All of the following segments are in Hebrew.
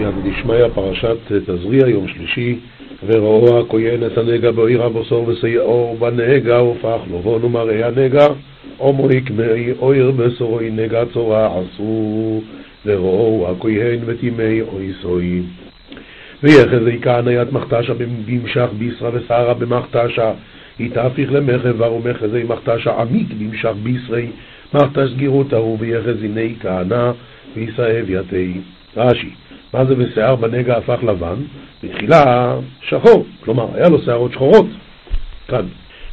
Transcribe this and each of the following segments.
סייעתא דשמיא, פרשת תזריע, יום שלישי, וראו הכהן את הנגע בעיר הבוסור וסייעו בנגע, הופך לבון ומראה הנגע, עומרי כמי אויר בשורוי נגע צורה עשו, וראו הכהן וטימי אוי סוי. ויחזי כהניית מחתשה במשך בישרה ושרה במחתשה, יתהפיך למחבר ומחזי מחתשה עמיק במשך בישרי, מחתש גירות ההוא ויחזיני כהנה וישאב יתי. רש"י, מה זה ושיער בנגע הפך לבן? בתחילה שחור, כלומר היה לו שערות שחורות, כאן,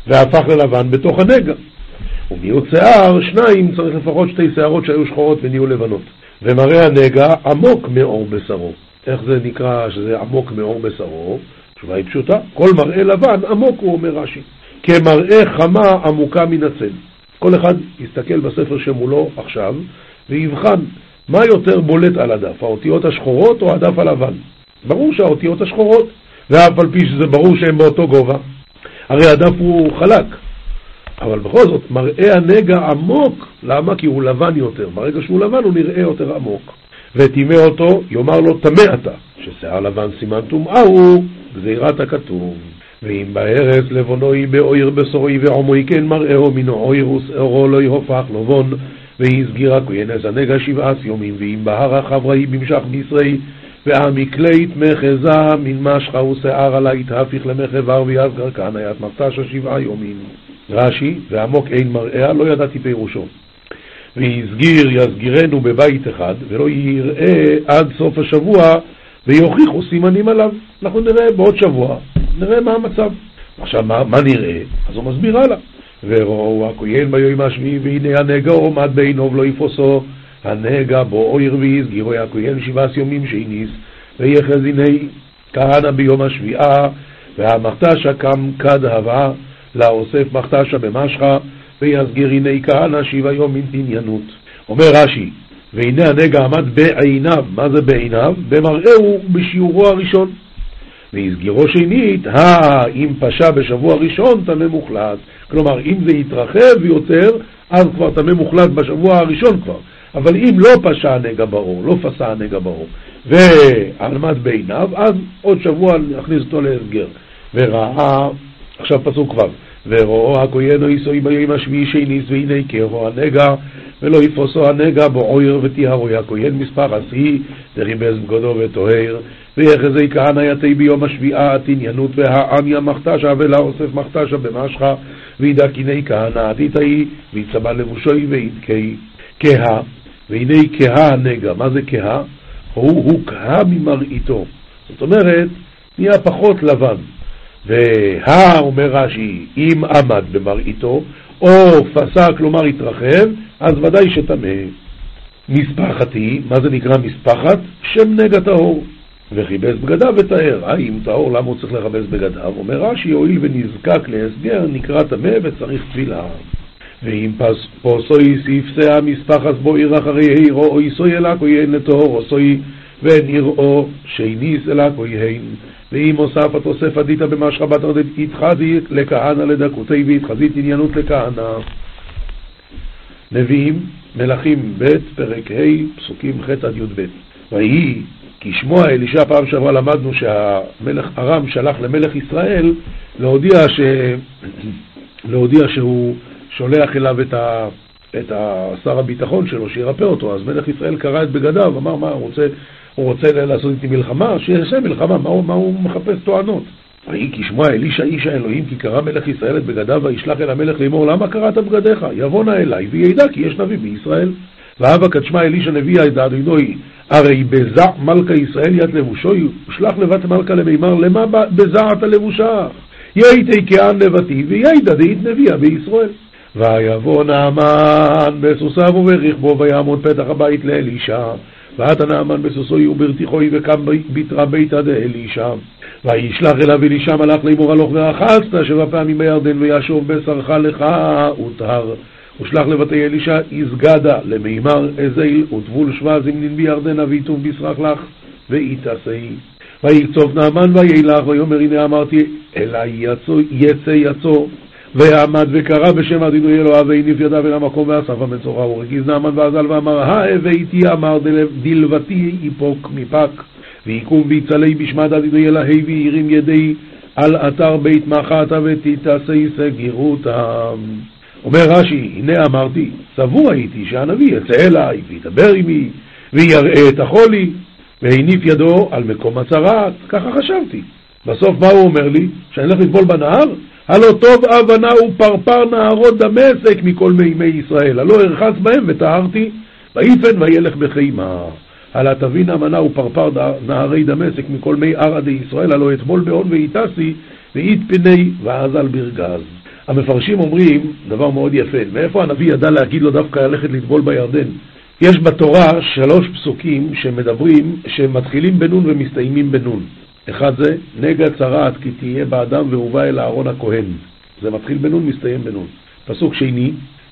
והפך ללבן בתוך הנגע. ומיעוט שיער, שניים, צריך לפחות שתי שערות שהיו שחורות ונהיו לבנות. ומראה הנגע עמוק מאור בשרו. איך זה נקרא שזה עמוק מאור בשרו? התשובה היא פשוטה, כל מראה לבן עמוק, הוא אומר רש"י, כמראה חמה עמוקה מן הצל. כל אחד יסתכל בספר שמולו עכשיו ויבחן מה יותר בולט על הדף, האותיות השחורות או הדף הלבן? ברור שהאותיות השחורות, ואף על פי שזה ברור שהן באותו גובה. הרי הדף הוא חלק, אבל בכל זאת, מראה הנגע עמוק, למה? כי הוא לבן יותר. ברגע שהוא לבן הוא נראה יותר עמוק. וטימא אותו, יאמר לו טמא אתה, ששיער לבן סימן טומאה הוא גזירת הכתוב. ואם בארץ לבונוי באויר בשורוי ועומוי כן מראהו מינו אויר ושערו לא יהופך לבון והסגירה כהנס הנגע שבעת יומים ואם בהר החבראי במשך בישרי והמקלית מחזה מן משחה ושער עלי תהפיך למחבר ויסגר כהניית מפתשה שבעה יומים. רש"י, ועמוק אין מראה, לא ידעתי פירושו. והסגיר יסגירנו בבית אחד, ולא יראה עד סוף השבוע, ויוכיחו סימנים עליו. אנחנו נראה בעוד שבוע, נראה מה המצב. עכשיו, מה, מה נראה? אז הוא מסביר הלאה. וראו הכהן ביום השביעי, והנה הנגע עומד בעינו ולא יפוסו. הנגע בו אויר והסגירו הכהן שבעת יומים שהניס, ויחז הנה כהנא ביום השביעה, והמחתשה קם כד הווה, לאוסף מחתשה במשחה, ויסגיר הנה כהנא שבע יומים עניינות. אומר רש"י, והנה הנגע עמד בעיניו, מה זה בעיניו? במראהו בשיעורו הראשון. והסגירו שנית, אם פשע בשבוע ראשון, טמא מוחלט. כלומר, אם זה יתרחב יותר, אז כבר טמא מוחלט בשבוע הראשון כבר. אבל אם לא פשע הנגע ברור, לא פסע הנגע ברור, ועמד בעיניו, אז עוד שבוע נכניס אותו להסגר. וראה, עכשיו פסוק כבר, ורואו הכהן או יסוי ביום השביעי שניס והנה קרו הנגע ולא יפוסו הנגע בו עויר וטיהרו הכהן מספר עשי דריבז בגודו וטוהר ויחזי כהנא יתי ביום השביעה עתעניינות והעמיה מחתשה ולאוסף מחתשה במשחה וידע קיני כהנא עתיתאי ויצבע לבושוי וידקי כהה והנה כהה הנגע, מה זה כהה? הוא הוקהה ממראיתו זאת אומרת, נהיה פחות לבן והא, אומר רש"י, אם עמד במראיתו, או פסק, כלומר התרחב, אז ודאי שטמא. מספחת היא, מה זה נקרא מספחת? שם נגע טהור. וכיבס בגדיו וטהר. אה, אם טהור, למה הוא צריך לכבס בגדיו? אומר רש"י, הואיל ונזקק להסגר, נקרא טמא וצריך תפילה. ואם פוסוי ספסה מספחת בו עיר אחרי עירו, או יסוי אלק, או יהן לטהור, או סוי ונראו שיניס אלק, או יהן. ואם הוסף התוסף עדית במשך בת התחזית לכהנא לדקותי והתחזית עניינות לכהנא. נביאים, מלכים ב', פרק ה', פסוקים ח' עד י"ב. ויהי כי שמוע אלישע, פעם שעברה למדנו שהמלך ארם שלח למלך ישראל להודיע, ש... להודיע שהוא שולח אליו את, ה... את שר הביטחון שלו שירפא אותו, אז מלך ישראל קרא את בגדיו, אמר מה, הוא רוצה הוא רוצה לעשות איתי מלחמה, שיעשה מלחמה, מה הוא, מה הוא מחפש טוענות? ויהי כי שמוע אלישע איש האלוהים כי קרא מלך ישראל את בגדיו וישלח אל המלך לאמור למה קראת בגדיך? יבוא נא אליי וידע כי יש נביא בישראל. והבה קדשמע אלישע נביא את אדינוי הרי בזע מלכה ישראל ית לבושו ושלח לבת מלכה למימר למה בזעת לבושה? יהי כען לבתי וידע דאית נביאה בישראל. ויבוא נעמן בסוסיו וברכבו ויעמוד פתח הבית לאלישע ואת הנאמן בסוסוי וברתיחוי וקם בתרא ביתא דאלישע. וישלח אליו אלישע מלאך לאמור הלוך ואחזת שבע פעמים בירדן וישוב בשרך לך וטהר. ושלח לבתי אלישע איזגדה למימר אזיל וטבול שבע זמנין בירדנה ויטוב בשרך לך ויתעשי. ויקצוף נאמן וילך ויאמר הנה אמרתי אלי יצא יצא ועמד וקרא בשם אדינוי אלוהיו והניף ידיו אל המקום ואסף המצורע ורגיז נעמן ועזל ואמר הבאתי אמר דלבתי יפוק מפק ויקום ויצלי בשמת אדידי אלוהי וירים ידי על אתר בית מחתה ותתעשי סגירותם. אומר רש"י, הנה אמרתי, סבור הייתי שהנביא יצא אליי וידבר עמי ויראה את החולי והניף ידו על מקום הצרעת, ככה חשבתי. בסוף מה הוא אומר לי? שאני אלך לטבול בנהר? הלא טוב אבנה ופרפר נהרות דמשק מכל מימי ישראל, הלא ארחץ בהם וטהרתי, ויפן וילך בחימה. הלא תבין אמנה ופרפר נהרי דמשק מכל מי ערא דישראל, הלא אתמול בהון ואיתסי, ואית פני ואזל ברגז. המפרשים אומרים דבר מאוד יפה, מאיפה הנביא ידע להגיד לו דווקא ללכת לטבול בירדן? יש בתורה שלוש פסוקים שמדברים, שמתחילים בנון ומסתיימים בנון. אחד זה, נגע צרעת כי תהיה באדם והובא אל אהרון הכהן. זה מתחיל בנון, מסתיים בנון. פסוק שני,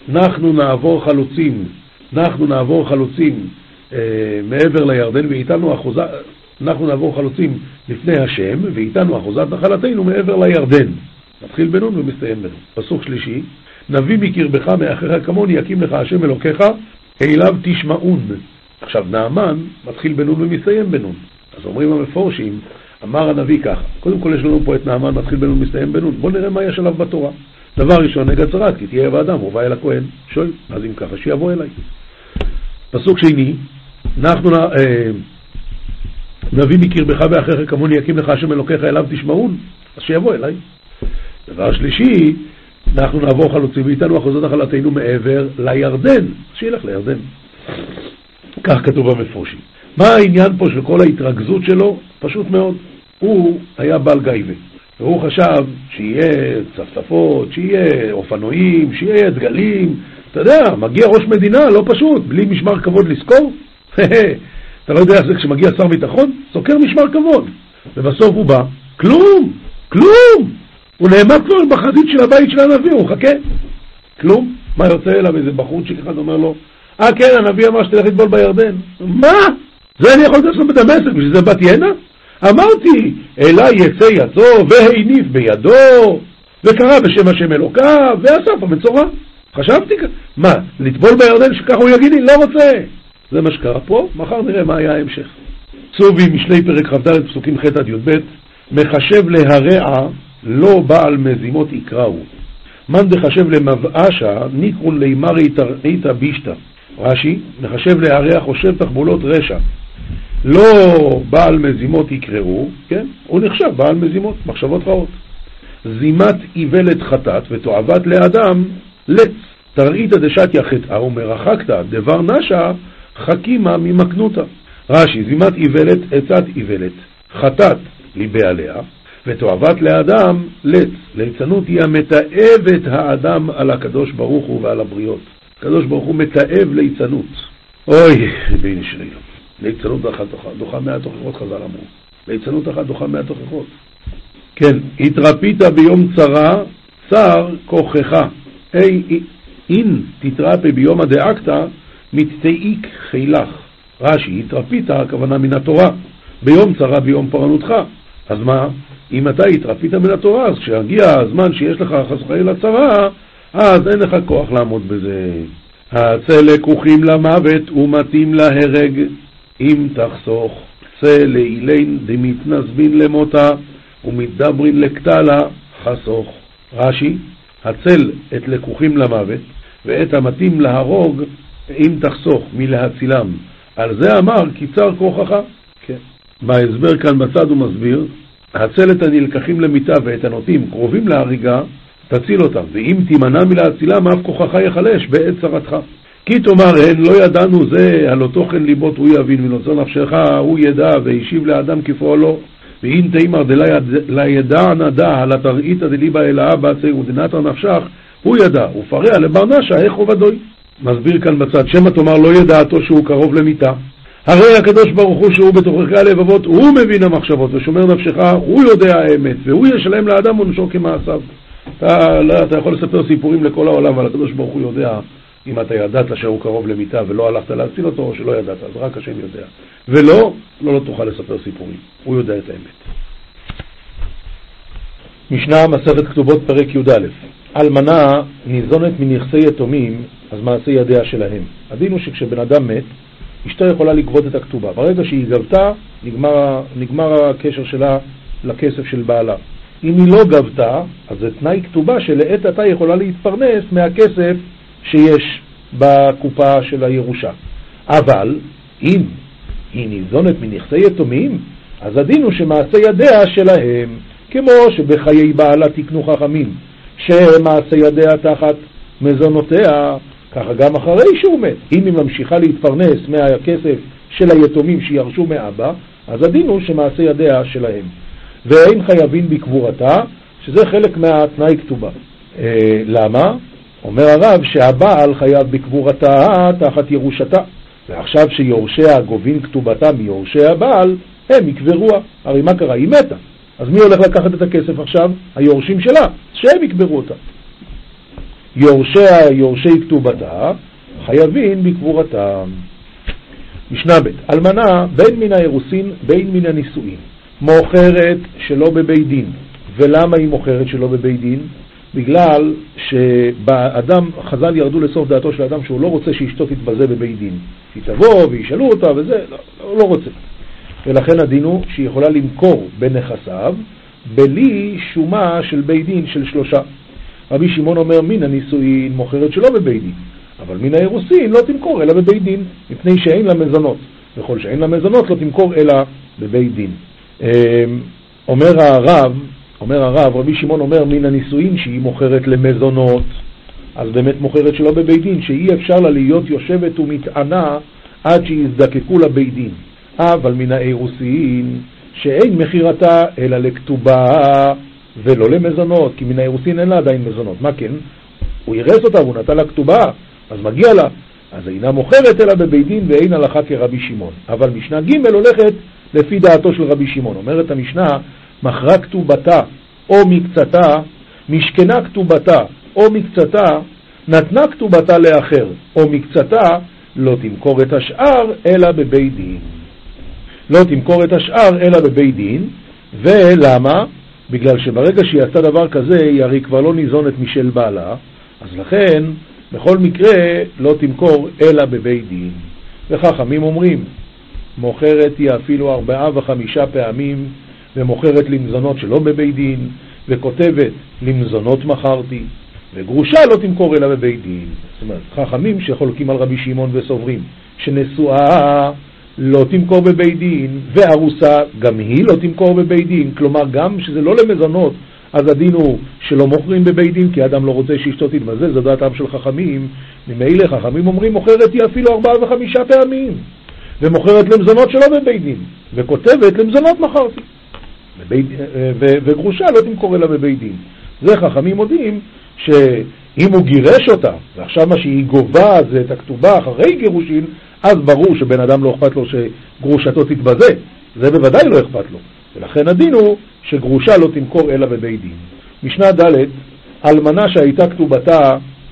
אנחנו נעבור חלוצים, אנחנו נעבור חלוצים אה, מעבר לירדן ואיתנו אחוזה, אנחנו נעבור חלוצים לפני השם ואיתנו אחוזת נחלתנו מעבר לירדן. מתחיל בנון ומסתיים בנון. פסוק שלישי, נביא מקרבך מאחיך כמוני יקים לך השם אלוקיך אליו תשמעון. עכשיו נעמן מתחיל בנון ומסתיים בנון. אז אומרים המפורשים, אמר הנביא ככה, קודם כל יש לנו פה את נעמן מתחיל בנון ומסתיים בנון, בואו נראה מה יש עליו בתורה. דבר ראשון, נגע צרת, כי תהיה באדם, הוא בא אל הכהן, שואל, אז אם ככה, שיבוא אליי. פסוק שני, אנחנו אה, נביא מקרבך ואחריך כמוני יקים לך השם אלוקיך אליו תשמעון, אז שיבוא אליי. דבר שלישי, אנחנו נעבור חלוצים ואיתנו אחוזות נחלתנו מעבר לירדן, שילך לירדן. כך כתוב במפורשים. מה העניין פה של כל ההתרכזות שלו? פשוט מאוד. הוא היה בעל גייבה, והוא חשב שיהיה צפצפות, שיהיה אופנועים, שיהיה דגלים. אתה יודע, מגיע ראש מדינה, לא פשוט, בלי משמר כבוד לזכור. אתה לא יודע איך זה כשמגיע שר ביטחון? סוקר משמר כבוד. ובסוף הוא בא, כלום, כלום. הוא נעמד כבר בחזית של הבית של הנביא, הוא מחכה. כלום. מה יוצא אליו איזה בחורצ'יק אחד אומר לו, אה כן, הנביא אמר שתלך לטבול בירדן. מה? זה אני יכול לעשות בדמשק, בשביל זה באתי הנה? אמרתי, אליי יצא יצו והניף בידו, וקרא בשם השם אלוקיו, ואסף המצורע. חשבתי, מה, לטבול בירדן שככה הוא יגיד לי? לא רוצה. זה מה שקרה פה, מחר נראה מה היה ההמשך. צובי משלי פרק כ"ד פסוקים ח' עד י"ב מחשב להרע לא בעל מזימות יקראו. מאן דחשב למבאשה ניקרון לימרי תרעיתא בישתא. רש"י, מחשב להרע חושב תחבולות רשע. לא בעל מזימות יקראו, כן? הוא נחשב בעל מזימות, מחשבות רעות. זימת איוולת חטאת ותועבת לאדם לץ. תרעיתא דשתיא חטאה ומרחקתא דבר נשה חכימה ממקנותא. רש"י, זימת איוולת עצת איוולת, חטאת ליבי עליה, ותועבת לאדם לץ. ליצנות היא המתעבת האדם על הקדוש ברוך הוא ועל הבריות. הקדוש ברוך הוא מתעב ליצנות. אוי, בין שלי. ליצנות אחת דוחה מאה תוכחות חז"ל אמרו. ליצנות אחת דוחה מאה תוכחות. כן, התרפית ביום צרה, צר כוחך. היי, אין תתרפא ביום הדאקתא, מתתאיק חילך. רש"י, התרפית, הכוונה מן התורה. ביום צרה, ביום פורענותך. אז מה? אם אתה התרפית מן התורה, אז כשיגיע הזמן שיש לך חס וחלילה צרה, אז אין לך כוח לעמוד בזה. הצא לקוחים למוות ומתאים להרג, אם תחסוך. צא לאילין דמתנזבין למותה ומתדברין לקטלה חסוך. רש"י, הצל את לקוחים למוות ואת המתאים להרוג אם תחסוך מלהצילם. על זה אמר קיצר כוחך. כן. בהסבר כאן בצד הוא מסביר, הצל את הנלקחים למיטה ואת הנוטים קרובים להריגה, תציל אותם, ואם תימנע מלהצילם, אף כוחך יחלש בעת צרתך. כי תאמר הן לא ידענו זה, הלא תוכן ליבות הוא יבין, ונוצר נפשך הוא ידע, והשיב לאדם כפועלו. ואם תימר דלה ידע נדע, הלא תראית דליבה אלאה בעצי ודנתר נפשך, הוא ידע, ופרע לבר נשה, איך עובדוי. מסביר כאן בצד, שמא תאמר לא ידעתו שהוא קרוב למיתה. הרי הקדוש ברוך הוא שהוא בתוככי הלבבות, הוא מבין המחשבות ושומר נפשך, הוא יודע האמת, והוא ישלם לאדם עונשו כמעשיו. אתה, לא, אתה יכול לספר סיפורים לכל העולם, אבל הקדוש ברוך הוא יודע אם אתה ידעת שהוא קרוב למיתה ולא הלכת להציל אותו, או שלא ידעת, אז רק השם יודע. ולא, לא, לא תוכל לספר סיפורים, הוא יודע את האמת. משנה מסכת כתובות פרק י"א אלמנה ניזונת מנכסי יתומים, אז מעשה ידיה שלהם. הדין הוא שכשבן אדם מת, אשתו יכולה לגבות את הכתובה. ברגע שהיא גבתה, נגמר, נגמר הקשר שלה לכסף של בעלה. אם היא לא גבתה, אז זה תנאי כתובה שלעת עתה יכולה להתפרנס מהכסף שיש בקופה של הירושה. אבל אם היא ניזונת מנכסי יתומים, אז הדין הוא שמעשה ידיה שלהם, כמו שבחיי בעלה תקנו חכמים, שמעשה ידיה תחת מזונותיה, ככה גם אחרי שהוא מת. אם היא ממשיכה להתפרנס מהכסף של היתומים שירשו מאבא, אז הדין הוא שמעשה ידיה שלהם. ואין חייבים בקבורתה, שזה חלק מהתנאי כתובה. אה, למה? אומר הרב שהבעל חייב בקבורתה תחת ירושתה, ועכשיו שיורשיה גובים כתובתה מיורשי הבעל, הם יקברוה. הרי מה קרה? היא מתה. אז מי הולך לקחת את הכסף עכשיו? היורשים שלה, שהם יקברו אותה. יורשיה, יורשי כתובתה, חייבים בקבורתם. משנה ב' אלמנה בין מן האירוסין בין מן הנישואין מוכרת שלא בבית דין. ולמה היא מוכרת שלא בבית דין? בגלל שבאדם, חז"ל ירדו לסוף דעתו של האדם שהוא לא רוצה שאשתו תתבזה בבית דין. היא תבוא וישאלו אותה וזה, לא, לא, לא רוצה. ולכן הדין הוא שהיא יכולה למכור בנכסיו בלי שומה של בית דין של שלושה. רבי שמעון אומר מן הנישואין מוכרת שלא בבית דין, אבל מן האירוסין לא תמכור אלא בבית דין, מפני שאין לה מזונות. וכל שאין לה מזונות לא תמכור אלא בבית דין. אמ, אומר הרב, אומר הרב, רבי שמעון אומר מן הנישואין שהיא מוכרת למזונות, אז באמת מוכרת שלא בבית דין, שאי אפשר לה להיות יושבת ומטענה עד שיזדקקו לבית דין. אבל מן האירוסין שאין מכירתה אלא לכתובה ולא למזונות, כי מן האירוסין אין לה עדיין מזונות. מה כן? הוא אירס אותה והוא נתן לה כתובה, אז מגיע לה. אז אינה מוכרת אלא בבית דין ואין הלכה כרבי שמעון. אבל משנה ג' הולכת לפי דעתו של רבי שמעון. אומרת המשנה, מכרה כתובתה או מקצתה, משכנה כתובתה או מקצתה, נתנה כתובתה לאחר, או מקצתה, לא תמכור את השאר אלא בבית דין. לא תמכור את השאר אלא בבית דין, ולמה? בגלל שברגע שהיא עשתה דבר כזה, היא הרי כבר לא ניזונת משל בעלה, אז לכן, בכל מקרה, לא תמכור אלא בבית דין. וחכמים אומרים, מוכרת היא אפילו ארבעה וחמישה פעמים, ומוכרת למזונות שלא בבית דין, וכותבת למזונות מכרתי, וגרושה לא תמכור אלא בבית דין. זאת אומרת, חכמים שחולקים על רבי שמעון וסוברים, שנשואה לא תמכור בבית דין, וארוסה גם היא לא תמכור בבית דין, כלומר גם שזה לא למזונות, אז הדין הוא שלא מוכרים בבית דין, כי אדם לא רוצה שאשתו תתבזה, זו דעתם של חכמים. ממילא חכמים אומרים, מוכרת היא אפילו ארבעה וחמישה פעמים, ומוכרת למזונות שלא בבית דין, וכותבת למזונות מכרתי. בבית, וגרושה לא תמכור אלא בבית דין. זה חכמים מודים שאם הוא גירש אותה, ועכשיו מה שהיא גובה זה את הכתובה אחרי גירושין, אז ברור שבן אדם לא אכפת לו שגרושתו תתבזה, זה בוודאי לא אכפת לו. ולכן הדין הוא שגרושה לא תמכור אלא בבית דין. משנה ד' אלמנה שהייתה כתובתה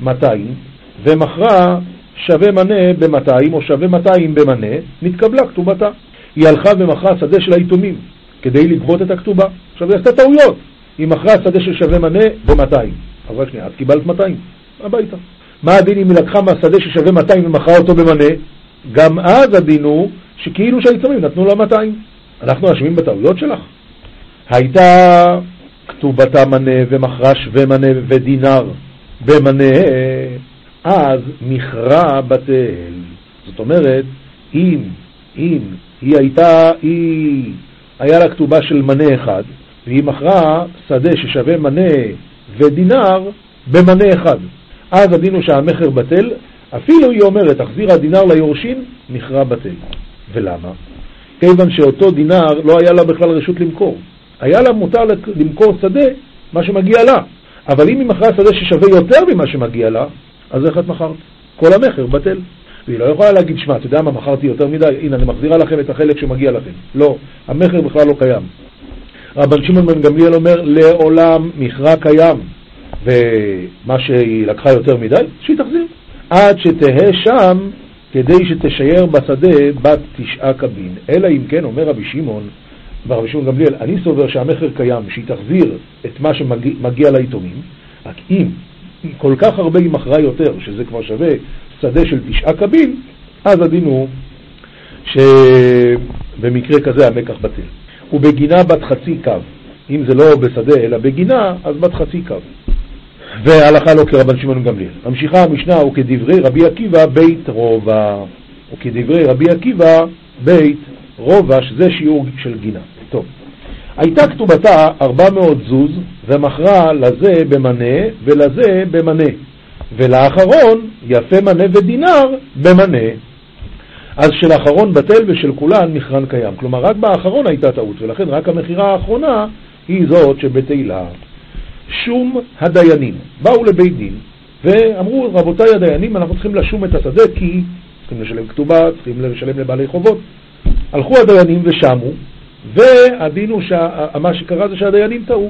200 ומכרה שווה מנה ב-200 או שווה 200 במנה, נתקבלה כתובתה. היא הלכה ומכרה שדה של היתומים כדי לגבות את הכתובה. עכשיו היא עשתה טעויות. היא מכרה שדה של שווה מנה ב-200. אבל שנייה, את קיבלת 200, הביתה. מה הדין אם היא לקחה מהשדה ששווה 200 ומכרה אותו במנה? גם אז הדין הוא שכאילו שהעיצומים נתנו לה 200. אנחנו אשמים בטעויות שלך? הייתה כתובתה מנה ומכרה שווה מנה ודינר במנה, אז מכרה בטל. זאת אומרת, אם, אם היא הייתה, היא, היה לה כתובה של מנה אחד, והיא מכרה שדה ששווה מנה ודינר במנה אחד. אז הדין הוא שהמכר בטל, אפילו היא אומרת, תחזיר הדינר ליורשים, מכרה בטל. ולמה? כיוון שאותו דינר לא היה לה בכלל רשות למכור. היה לה מותר למכור שדה, מה שמגיע לה. אבל אם היא מכרה שדה ששווה יותר ממה שמגיע לה, אז איך את מכרת? כל המכר בטל. והיא לא יכולה להגיד, שמע, אתה יודע מה, מכרתי יותר מדי, הנה, אני מחזירה לכם את החלק שמגיע לכם. לא, המכר בכלל לא קיים. רבן שמעון בן גמליאל אומר, לעולם מכרה קיים, ומה שהיא לקחה יותר מדי, שהיא תחזיר. עד שתהא שם כדי שתשייר בשדה בת תשעה קבין. אלא אם כן, אומר רבי שמעון, ורבי שמעון גמליאל, אני סובר שהמכר קיים, שהיא תחזיר את מה שמגיע ליתומים, רק אם כל כך הרבה היא מכרה יותר, שזה כבר שווה שדה של תשעה קבין, אז הדין הוא שבמקרה כזה המקח בטל. ובגינה בת חצי קו. אם זה לא בשדה אלא בגינה, אז בת חצי קו. והלכה לא כרבן שמעון גמליאל. ממשיכה המשנה, וכדברי רבי עקיבא בית רובע. וכדברי רבי עקיבא בית רובע, שזה שיעור של גינה. טוב. הייתה כתובתה 400 זוז, ומכרה לזה במנה ולזה במנה, ולאחרון יפה מנה ודינר במנה. אז של האחרון בטל ושל כולן מכרן קיים. כלומר, רק באחרון הייתה טעות, ולכן רק המכירה האחרונה היא זאת שבתהילה. שום הדיינים באו לבית דין ואמרו, רבותיי הדיינים, אנחנו צריכים לשום את השדה כי צריכים לשלם כתובה, צריכים לשלם לבעלי חובות. הלכו הדיינים ושמו, והדין הוא שמה שקרה זה שהדיינים טעו.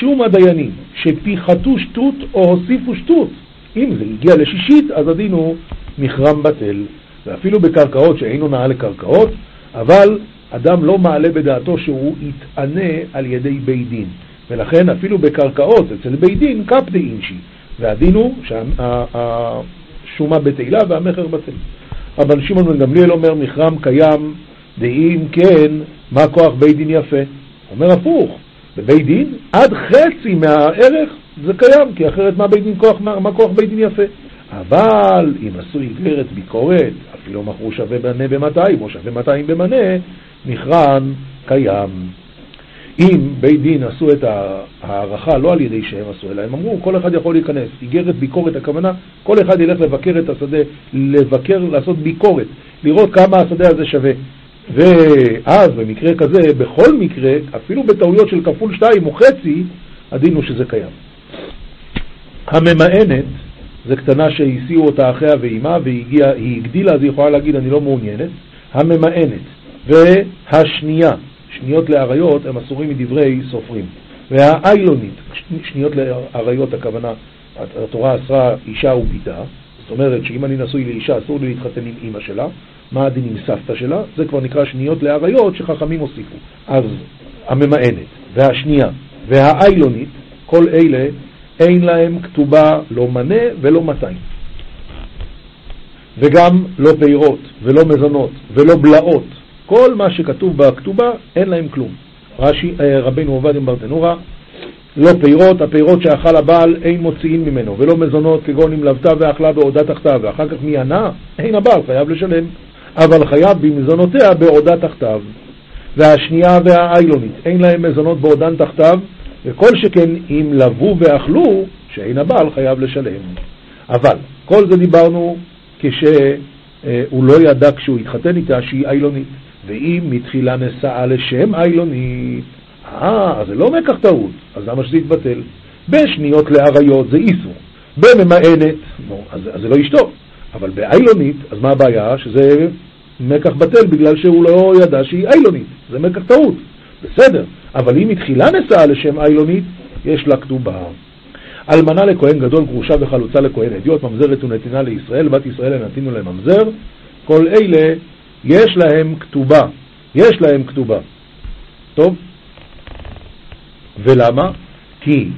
שום הדיינים שפיחתו שטות או הוסיפו שטות. אם זה הגיע לשישית, אז הדין הוא מכרם בטל. ואפילו בקרקעות שאין הונאה לקרקעות, אבל אדם לא מעלה בדעתו שהוא יתענה על ידי בית דין. ולכן אפילו בקרקעות אצל בית דין קפדי אינשי, והדין הוא שהשומה בתהילה והמכר בטל. רבן שמעון בן גמליאל אומר מכרם קיים, דאם כן, מה כוח בית דין יפה? אומר הפוך, בבית דין עד חצי מהערך זה קיים, כי אחרת מה, בית דין כוח, מה, מה כוח בית דין יפה? אבל אם עשו איגרת ביקורת, אפילו מכרו שווה מנה ב-200 או שווה 200 במנה, מכרן קיים. אם בית דין עשו את ההערכה לא על ידי שהם עשו, אלא הם אמרו, כל אחד יכול להיכנס. איגרת ביקורת, הכוונה, כל אחד ילך לבקר את השדה, לבקר, לעשות ביקורת, לראות כמה השדה הזה שווה. ואז במקרה כזה, בכל מקרה, אפילו בטעויות של כפול שתיים או חצי, הדין הוא שזה קיים. הממאנת זה קטנה שהסיעו אותה אחיה ואימה והיא הגדילה, אז היא יכולה להגיד אני לא מעוניינת. הממאנת והשנייה, שניות לאריות, הם אסורים מדברי סופרים. והאיילונית, שניות לאריות, הכוונה, התורה אסרה אישה וביתה, זאת אומרת שאם אני נשוי לאישה אסור לי להתחתן עם אימא שלה, מה הדין עם סבתא שלה? זה כבר נקרא שניות לאריות שחכמים הוסיפו. אז הממאנת והשנייה והאיילונית, כל אלה אין להם כתובה לא מנה ולא 200. וגם לא פירות ולא מזונות ולא בלעות. כל מה שכתוב בכתובה אין להם כלום. רש"י, אה, רבינו עובדיה ברטנורה, לא פירות, הפירות שאכל הבעל אין מוציאים ממנו, ולא מזונות כגון אם לבתה ואכלה בעודה תחתיו, ואחר כך מי ענה? אין הבעל, חייב לשלם. אבל חייב במזונותיה בעודה תחתיו. והשנייה והאיילונית, אין להם מזונות בעודן תחתיו, וכל שכן אם לבו ואכלו, שאין הבעל חייב לשלם. אבל כל זה דיברנו כשהוא לא ידע כשהוא התחתן איתה שהיא איילונית, ואם מתחילה נשאה לשם איילונית, אה, אז זה לא מקח טעות, אז למה שזה יתבטל? בשניות לאריות זה איסור, בממאנת, נו, אז, אז זה לא אשתו, אבל באיילונית, אז מה הבעיה? שזה מקח בטל בגלל שהוא לא ידע שהיא איילונית, זה מקח טעות, בסדר, אבל אם מתחילה נשאה לשם איילונית, יש לה כתובה. אלמנה לכהן גדול, גרושה וחלוצה לכהן אדיוט, ממזרת ונתינה לישראל, בת ישראל נתינו להם ממזר, כל אלה יש להם כתובה, יש להם כתובה. טוב? ולמה? כי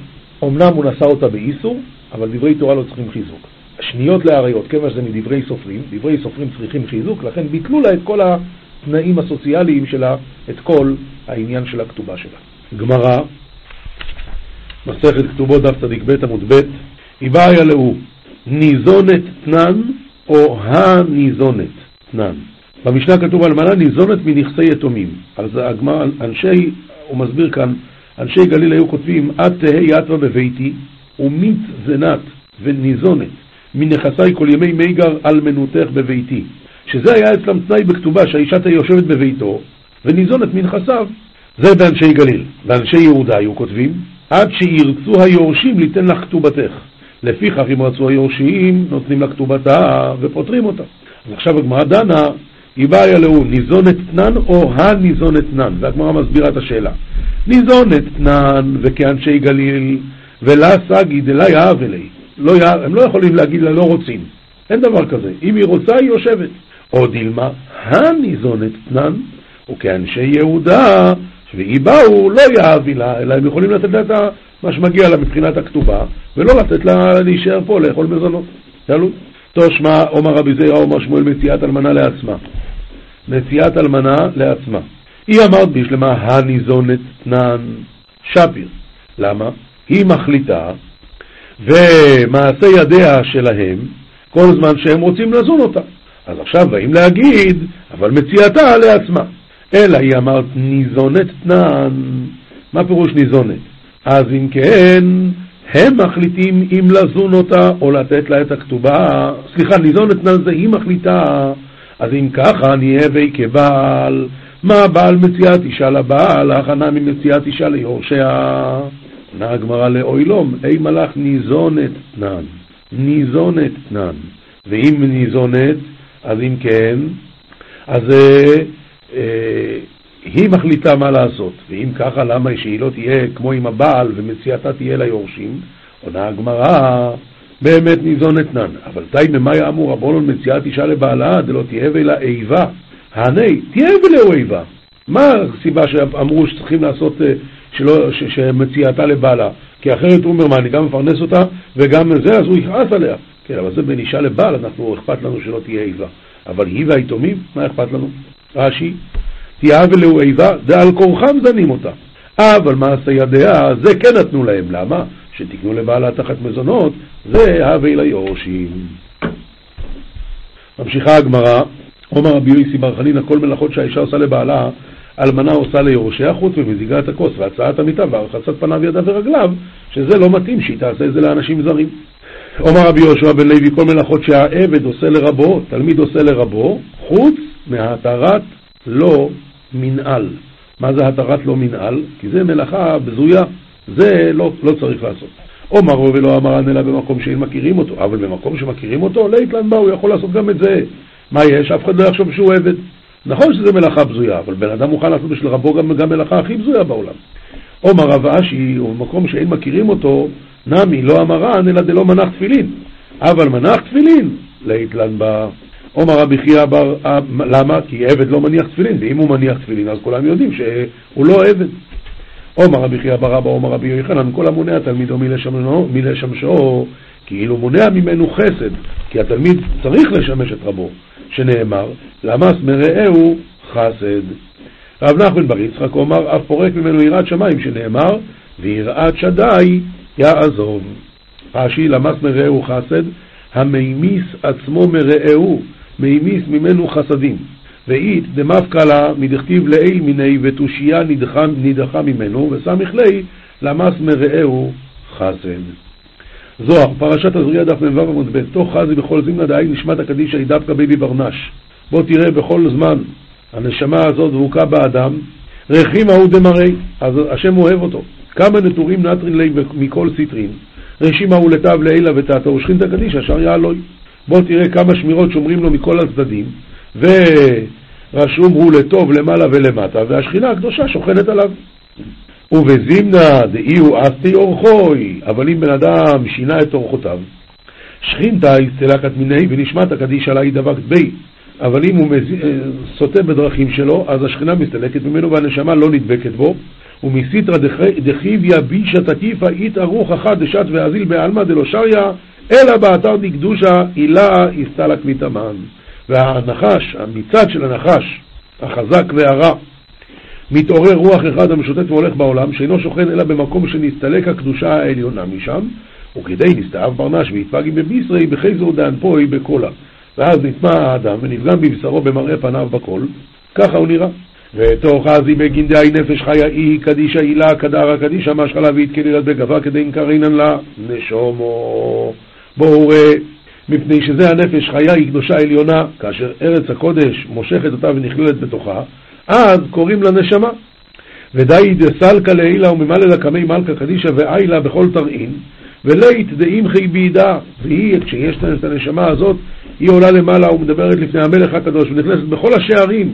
אמנם הוא נשא אותה באיסור, אבל דברי תורה לא צריכים חיזוק. השניות לאריות, כיוון שזה מדברי סופרים, דברי סופרים צריכים חיזוק, לכן ביטלו לה את כל התנאים הסוציאליים שלה, את כל העניין של הכתובה שלה. גמרא, מסכת כתובות דף צדיק ב' עמוד ב', איבעיה לאו, ניזונת תנן או הניזונת תנן. במשנה כתוב אלמנה ניזונת מנכסי יתומים. אז הגמרא, אנשי, הוא מסביר כאן, אנשי גליל היו כותבים, את תהא יתווה בביתי, ומית זנת וניזונת מנכסי כל ימי מיגר על מנותך בביתי. שזה היה אצלם תנאי בכתובה שהאישה תהיה יושבת בביתו וניזונת מנכסיו. זה באנשי גליל. באנשי יהודה היו כותבים, עד שירצו היורשים ליתן לך כתובתך. לפיכך אם רצו היורשים, נותנים לה כתובתה ופותרים אותה. אז עכשיו הגמרא דנה, היא באה אלוהו, ניזונת תנן או הניזונת תנן? והגמרא מסבירה את השאלה. ניזונת תנן וכאנשי גליל, ולה סגי דלה יאהב אלי. לא יאהב, הם לא יכולים להגיד לה לא רוצים. אין דבר כזה. אם היא רוצה, היא יושבת. או דילמה, הניזונת תנן, וכאנשי יהודה, והיא באו, לא יאהבי לה, אלא הם יכולים לתת לה את מה שמגיע לה מבחינת הכתובה, ולא לתת לה להישאר פה לאכול מזונות. תשמע, עומר רבי זירא, עומר שמואל מציאת אלמנה לעצמה. מציאת אלמנה לעצמה. היא אמרת בשלמה הניזונת תנן שפיר. למה? היא מחליטה, ומעשה ידיה שלהם, כל זמן שהם רוצים לזון אותה. אז עכשיו באים להגיד, אבל מציאתה לעצמה. אלא היא אמרת ניזונת תנן. מה פירוש ניזונת? אז אם כן, הם מחליטים אם לזון אותה או לתת לה את הכתובה. סליחה, ניזונת תנן זה היא מחליטה. אז אם ככה, נהיה בי כבעל. מה בעל מציאת אישה לבעל, הכנה ממציאת אישה ליורשיה. עונה הגמרא לאוילום, אי מלאך ניזונת תנן. ניזונת תנן. ואם ניזונת, אז אם כן, אז אה, אה, היא מחליטה מה לעשות. ואם ככה, למה שהיא לא תהיה כמו עם הבעל ומציאתה תהיה ליורשים? עונה הגמרא, באמת ניזונת נן. אבל די ממאי אמור רבונון מציאת אישה לבעלה, דלא תהיה ולה איבה. הני, תהיה ולאו איבה. מה הסיבה שאמרו שצריכים לעשות, אה, שלא, ש, שמציאתה לבעלה? כי אחרת הוא אומר, מה, אני גם מפרנס אותה וגם זה, אז הוא יכעס עליה. כן, אבל זה בין אישה לבעל, אנחנו, אכפת לנו שלא תהיה איבה. אבל היא והיתומים, מה אכפת לנו? רש"י, תהיה ולאו איבה, דעל כורחם זנים אותה. אבל מעשה ידיה, זה כן נתנו להם. למה? שתקנו לבעלה תחת מזונות, זה הווה ליורשים. ממשיכה הגמרא, עומר רבי יוסי בר חנינא, כל מלאכות שהאישה עושה לבעלה, אלמנה עושה ליורשיה חוץ ממזיגה את הכוס והצעת המיטה והרחצת פניו ידיו ורגליו, שזה לא מתאים שהיא תעשה את זה לאנשים זרים. עומר רבי יהושע בן לוי, כל מלאכות שהעבד עושה לרבו, תלמיד עושה לרבו, חוץ מהתרת לא מנהל. מה זה התרת לא מנהל? כי זה מלאכה בזויה, זה לא, לא צריך לעשות. אומרו ולא אמרן אלא במקום שאין מכירים אותו, אבל במקום שמכירים אותו, לאיתלן בא, הוא יכול לעשות גם את זה. מה יש? אף אחד לא יחשוב שהוא עבד. נכון שזה מלאכה בזויה, אבל בן אדם מוכן לעשות בשביל רבו גם, גם מלאכה הכי בזויה בעולם. עומר רב אשי, הוא במקום שאין מכירים אותו, נמי לא אמרן אלא דלא מנח תפילין. אבל מנח תפילין, לאיתלן בא. עומר רבי חייא בר, אה, למה? כי עבד לא מניח תפילין, ואם הוא מניח תפילין אז כולם יודעים שהוא לא עבד. עומר רבי חייא בר אבא, עומר רבי יוחנן, כל המונע תלמידו מלשמשו, כאילו מונע ממנו חסד, כי התלמיד צריך לשמש את רבו, שנאמר, למס מרעהו חסד. רב נחמן בר יצחק אומר, אף פורק ממנו יראת שמיים, שנאמר, ויראת שדי יעזוב. רש"י, למס מרעהו חסד, המימיס עצמו מרעהו, מימיס ממנו חסדים. ואית דמפקא לה מדכתיב לעיל מיני ותושייה נדחה, נדחה ממנו, וסמיך ליה למס מרעהו חסד. זוהר, פרשת תזריע דף מ"ו עמוד ב', תא חזי בכל זמנא דהאי נשמתא קדישא היא דבקא ביה בבר נש. בוא תראה בכל זמן הנשמה הזאת דבוקה באדם, רחימא הוא דמריה, אז השם אוהב אותו. כמה נטורין נטרין ליה מכל סטרין, רשימא הוא לטב לעילא ותתא ושכינתא קדישא שריא עלויה. בוא תראה כמה שמירות שומרים לו מכל הצדדים, ורשום הוא לטוב למעלה ולמטה, והשכינה הקדושה שוכנת עליו. ובזימנה דאי הוא אסתי אורחוי, אבל אם בן אדם שינה את אורחותיו, שכינתא הסתלקת מיני ונשמת הקדישא לה דבקת בי. אבל אם הוא מז... אה, סוטה בדרכים שלו, אז השכינה מסתלקת ממנו והנשמה לא נדבקת בו. ומסיתרא דחיביא בישא תקיפא אית ארוך אחת דשת ואזיל בעלמא דלא שריה, אלא באתר דקדושה הילה הסתלק מתאמן. והנחש, המצעד של הנחש, החזק והרע, מתעורר רוח אחד המשוטט והולך בעולם, שאינו שוכן אלא במקום שנסתלק הקדושה העליונה משם, וכדי נסתעב ברנש ויתפגי בבישרי בחייזור דאנפוי בקולה. ואז נטמע האדם ונפגם בבשרו במראה פניו בכל, ככה הוא נראה. ותוך בגין דאי נפש חיה אי קדישא הילה קדרה קדישא משחלה והתקלילת בגבה כדי אינקרינן לה נשומו. בואו ראה, מפני שזה הנפש חיה היא קדושה עליונה, כאשר ארץ הקודש מושכת אותה ונכללת בתוכה, אז קוראים לה נשמה. ודאי דסלקא לעילה וממלא לקמי מלכה קדישא ואיילה בכל תרעין, ולית דאימחי בידה, והיא, כשיש את הנשמה הזאת, היא עולה למעלה ומדברת לפני המלך הקדוש ונכנסת בכל השערים,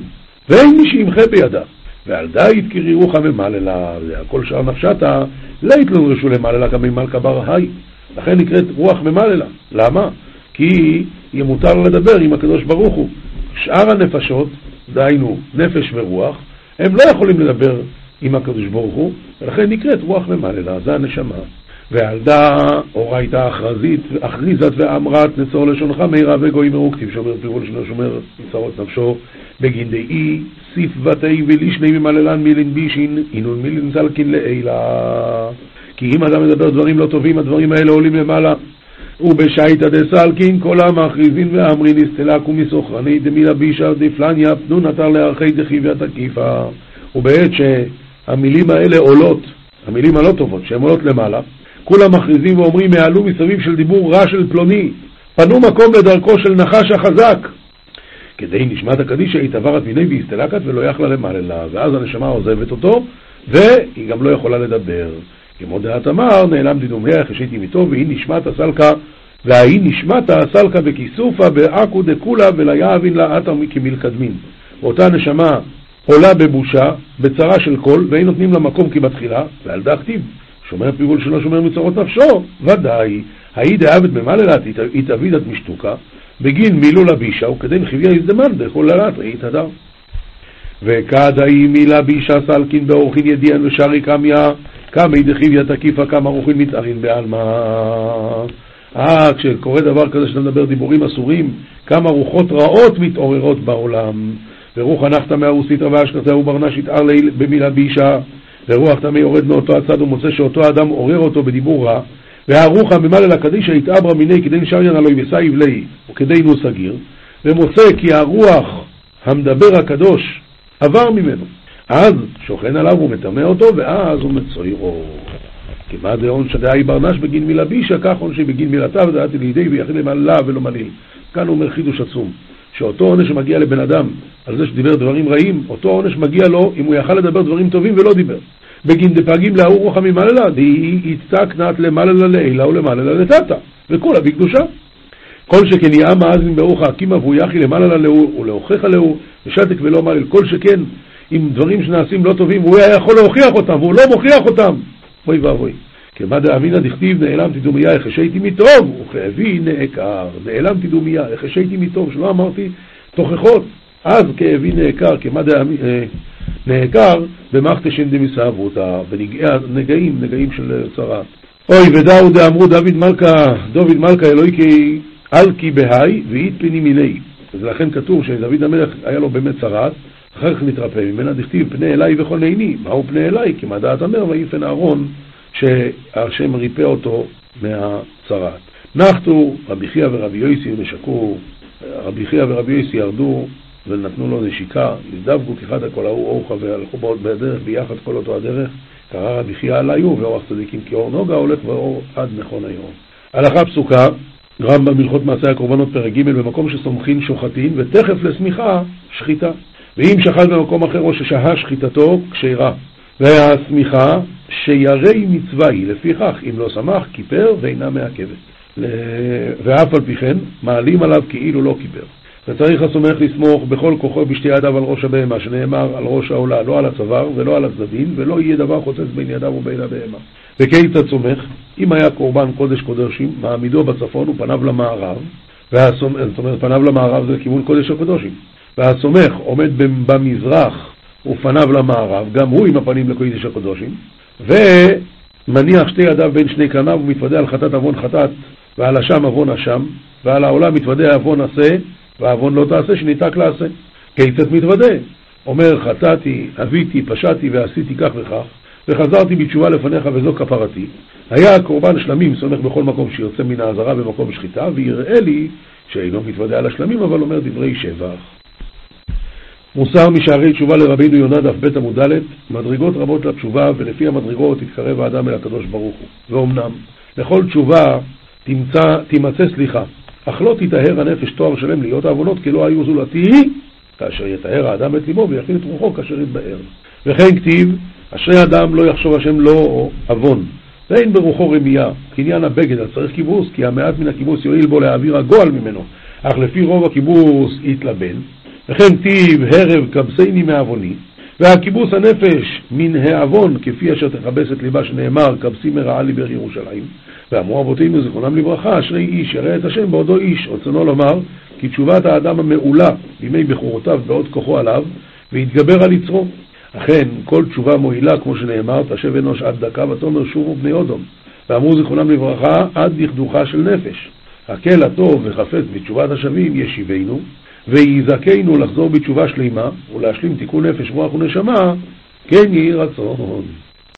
ואין מי שימחה בידה. ועל יתקרי רוחא ממללה, והכל שאר נפשתה, לית לא נרשו למללה כמי מלכה בר היי. לכן נקראת רוח ממללה. למה? כי יהיה מותר לדבר עם הקדוש ברוך הוא. שאר הנפשות, דהיינו נפש ורוח, הם לא יכולים לדבר עם הקדוש ברוך הוא, ולכן נקראת רוח ממללה, זה הנשמה. ועלדה אורייתא אחרזית, אחריזת ואמרת נצור לשונך מהירה וגוי מרוקטיב, שאומר פירול שלו שומר מצרות נפשו בגין דאי סיף בתי ולישני ממללן מילין בישין אינון מילין זלקין לעילה כי אם אדם מדבר דברים לא טובים הדברים האלה עולים למעלה ובשייטא דסלקין כל המכריזין ואמרין אסתלקו מסוכרני דמילה בישה דפלניה פנו נטר לערכי דחיביה תקיפה ובעת שהמילים האלה עולות, המילים הלא טובות, שהן עולות למעלה כולם מכריזים ואומרים, העלו מסביב של דיבור רע של פלוני, פנו מקום לדרכו של נחש החזק. כדי נשמת הקדישא התעברת מיני והסתלקת ולא יכלה למעלה, ואז הנשמה עוזבת אותו, והיא גם לא יכולה לדבר. כמו דעת אמר, נעלם דדומיה, חשיתי מיתו, והיא נשמת הסלקה, והיא נשמת הסלקה בכיסופה, בעכו דקולה, וליהבין לה עטר כמלקדמין. ואותה נשמה עולה בבושה, בצרה של קול, ואין נותנים לה מקום כבתחילה, ועל דא כתיב. שומר פיגול שלא שומר מצרות נפשו, ודאי, האי דעבד במללת התאבידת משתוקה, בגין מילו לבישה, וכדין חביה הזדמן דכל ללת ראית הדר. וכדאי מילה בישה סלקין באורחין ידיען ושרי קמיה, כמי דחיביה תקיפה כמה רוחין מתארין בעלמא. אה, כשקורה דבר כזה שאתה מדבר דיבורים אסורים, כמה רוחות רעות מתעוררות בעולם. ורוח הנחת מהרוסית רבה אשכתהו ברנש יתאר במילה בישה, ורוח טמא יורד מאותו הצד ומוצא שאותו אדם עורר אותו בדיבור רע, והרוחא ממלא לקדישא יתעברה מיני כדי נשריין עלוי וסייב ליה וכדי נו סגיר, ומוצא כי הרוח המדבר הקדוש עבר ממנו. אז שוכן עליו ומטמא אותו, ואז הוא מצוירו. כמעט דעון שדאי ברנש בגין מילה בישה, כך עונשי בגין מילתה ודעתי לידי ויחיד למעלה ולא מליל. כאן הוא אומר חידוש עצום, שאותו עונש שמגיע לבן אדם על זה שדיבר דברים רעים, אותו עונש מגיע לו אם הוא יכל לדבר דברים טובים ולא דיבר. בגין דפגים לאור רוחמים מעללה, דהי יצקנת למעללה לעילה ולמעללה לטאטה, וכולה בקדושה. כל שכן יאה מאזין ברוך הקימה והוא יחי למעלה לאור ולהוכיח לאור, ושתק ולא מעלל. כל שכן עם דברים שנעשים לא טובים, הוא היה יכול להוכיח אותם, והוא לא מוכיח אותם. אוי ואבוי. כמה דאמינא דכתיב נעלמתי דומיה, החשייתי מטוב, וכאבי נעקר. נעלמתי דומיה, החשייתי מטוב, שלא אמרתי תוכחות. אז כאבי נעקר, כמה דאמינא... נעקר במחתשין דמסעבותא, בנגעים, נגעים של צרת. אוי ודאו דאמרו דוד מלכה, דוד מלכה אלוהי אלקי בהאי ואית פני מיני. ולכן כתוב שדוד המלך היה לו באמת צרת, אחר כך נתרפא ממנה, דכתיב פני אליי וכל עיני. מהו פני אליי? כי מה דעת אמר ויפן אהרון שהשם ריפא אותו מהצרת. נחתו רבי חייא ורבי יויסי נשקו, רבי חייא ורבי יויסי ירדו ונתנו לו נשיקה, הזדבקו כחד הכל ההוא אורחה והלכו בעוד בדרך ביחד כל אותו הדרך, קרא רבי חייא עליו ואורח צדיקים כאור נוגה הולך ואור עד נכון היום. הלכה פסוקה, רמב"ם הלכות מעשי הקורבנות פרק ג' במקום שסומכין שוחטין ותכף לשמיכה שחיטה. ואם שחט במקום אחר או ששהה שחיטתו כשרה. והשמיכה שירי מצווה היא, לפיכך אם לא שמח כיפר ואינה מעכבת. ואף על פי כן מעלים עליו כאילו לא כיפר. וצריך הסומך לסמוך בכל כוחו בשתי ידיו על ראש הבהמה, שנאמר על ראש העולה, לא על הצוואר ולא על הצדדים, ולא יהיה דבר חוצץ בין ידיו ובין הבהמה. וכיצד סומך? אם היה קורבן קודש קודשים, מעמידו בצפון ופניו למערב, והסומך, זאת אומרת פניו למערב זה לכיוון קודש הקודשים, והסומך עומד במזרח ופניו למערב, גם הוא עם הפנים לקודש הקודשים, ומניח שתי ידיו בין שני קרניו ומתוודה על חטאת עוון חטאת ועל אשם עוון אשם, ועל העולם מתוודה עוון עשה ועוון לא תעשה, שניתק לעשה. כיצד מתוודה? אומר, חטאתי, אביתי, פשעתי ועשיתי כך וכך, וחזרתי בתשובה לפניך וזו כפרתי. היה הקורבן שלמים סומך בכל מקום שיוצא מן העזרה במקום שחיטה, ויראה לי שאינו מתוודה על השלמים, אבל אומר דברי שבח. מוסר משערי תשובה לרבינו יונה דף ב' עמוד ד', מדרגות רבות לתשובה, ולפי המדרגות יתקרב האדם אל הקדוש ברוך הוא. ואומנם, לכל תשובה תמצא, תימצא סליחה, אך לא תיטהר הנפש תואר שלם להיות העוונות כי לא היו זולתי כאשר יטהר האדם את ליבו ויכין את רוחו כאשר יתבאר. וכן כתיב, אשרי אדם לא יחשוב השם לא עוון, ואין ברוחו רמייה, קניין הבגד, אז צריך כיבוס, כי המעט מן הכיבוס יועיל בו להעביר הגועל ממנו, אך לפי רוב הכיבוס יתלבן. וכן כתיב, הרב כבסני מעווני, והכיבוס הנפש מן העוון, כפי אשר תכבס את ליבה שנאמר, כבסי מרעה לי בעיר ירושלים. ואמרו אבותינו זיכרונם לברכה, אשרי איש ירא את השם בעודו איש. רצונו לומר, כי תשובת האדם המעולה בימי בחורותיו בעוד כוחו עליו, ויתגבר על יצרו. אכן, כל תשובה מועילה, כמו שנאמר, תשב אנוש עד דקה, ותאמר שובו בני אודום. ואמרו זיכרונם לברכה עד דכדוכה של נפש. הקל הטוב וחפץ בתשובת השבים ישיבנו, ויזכנו לחזור בתשובה שלימה ולהשלים תיקון נפש, רוח ונשמה, כן יהי רצון.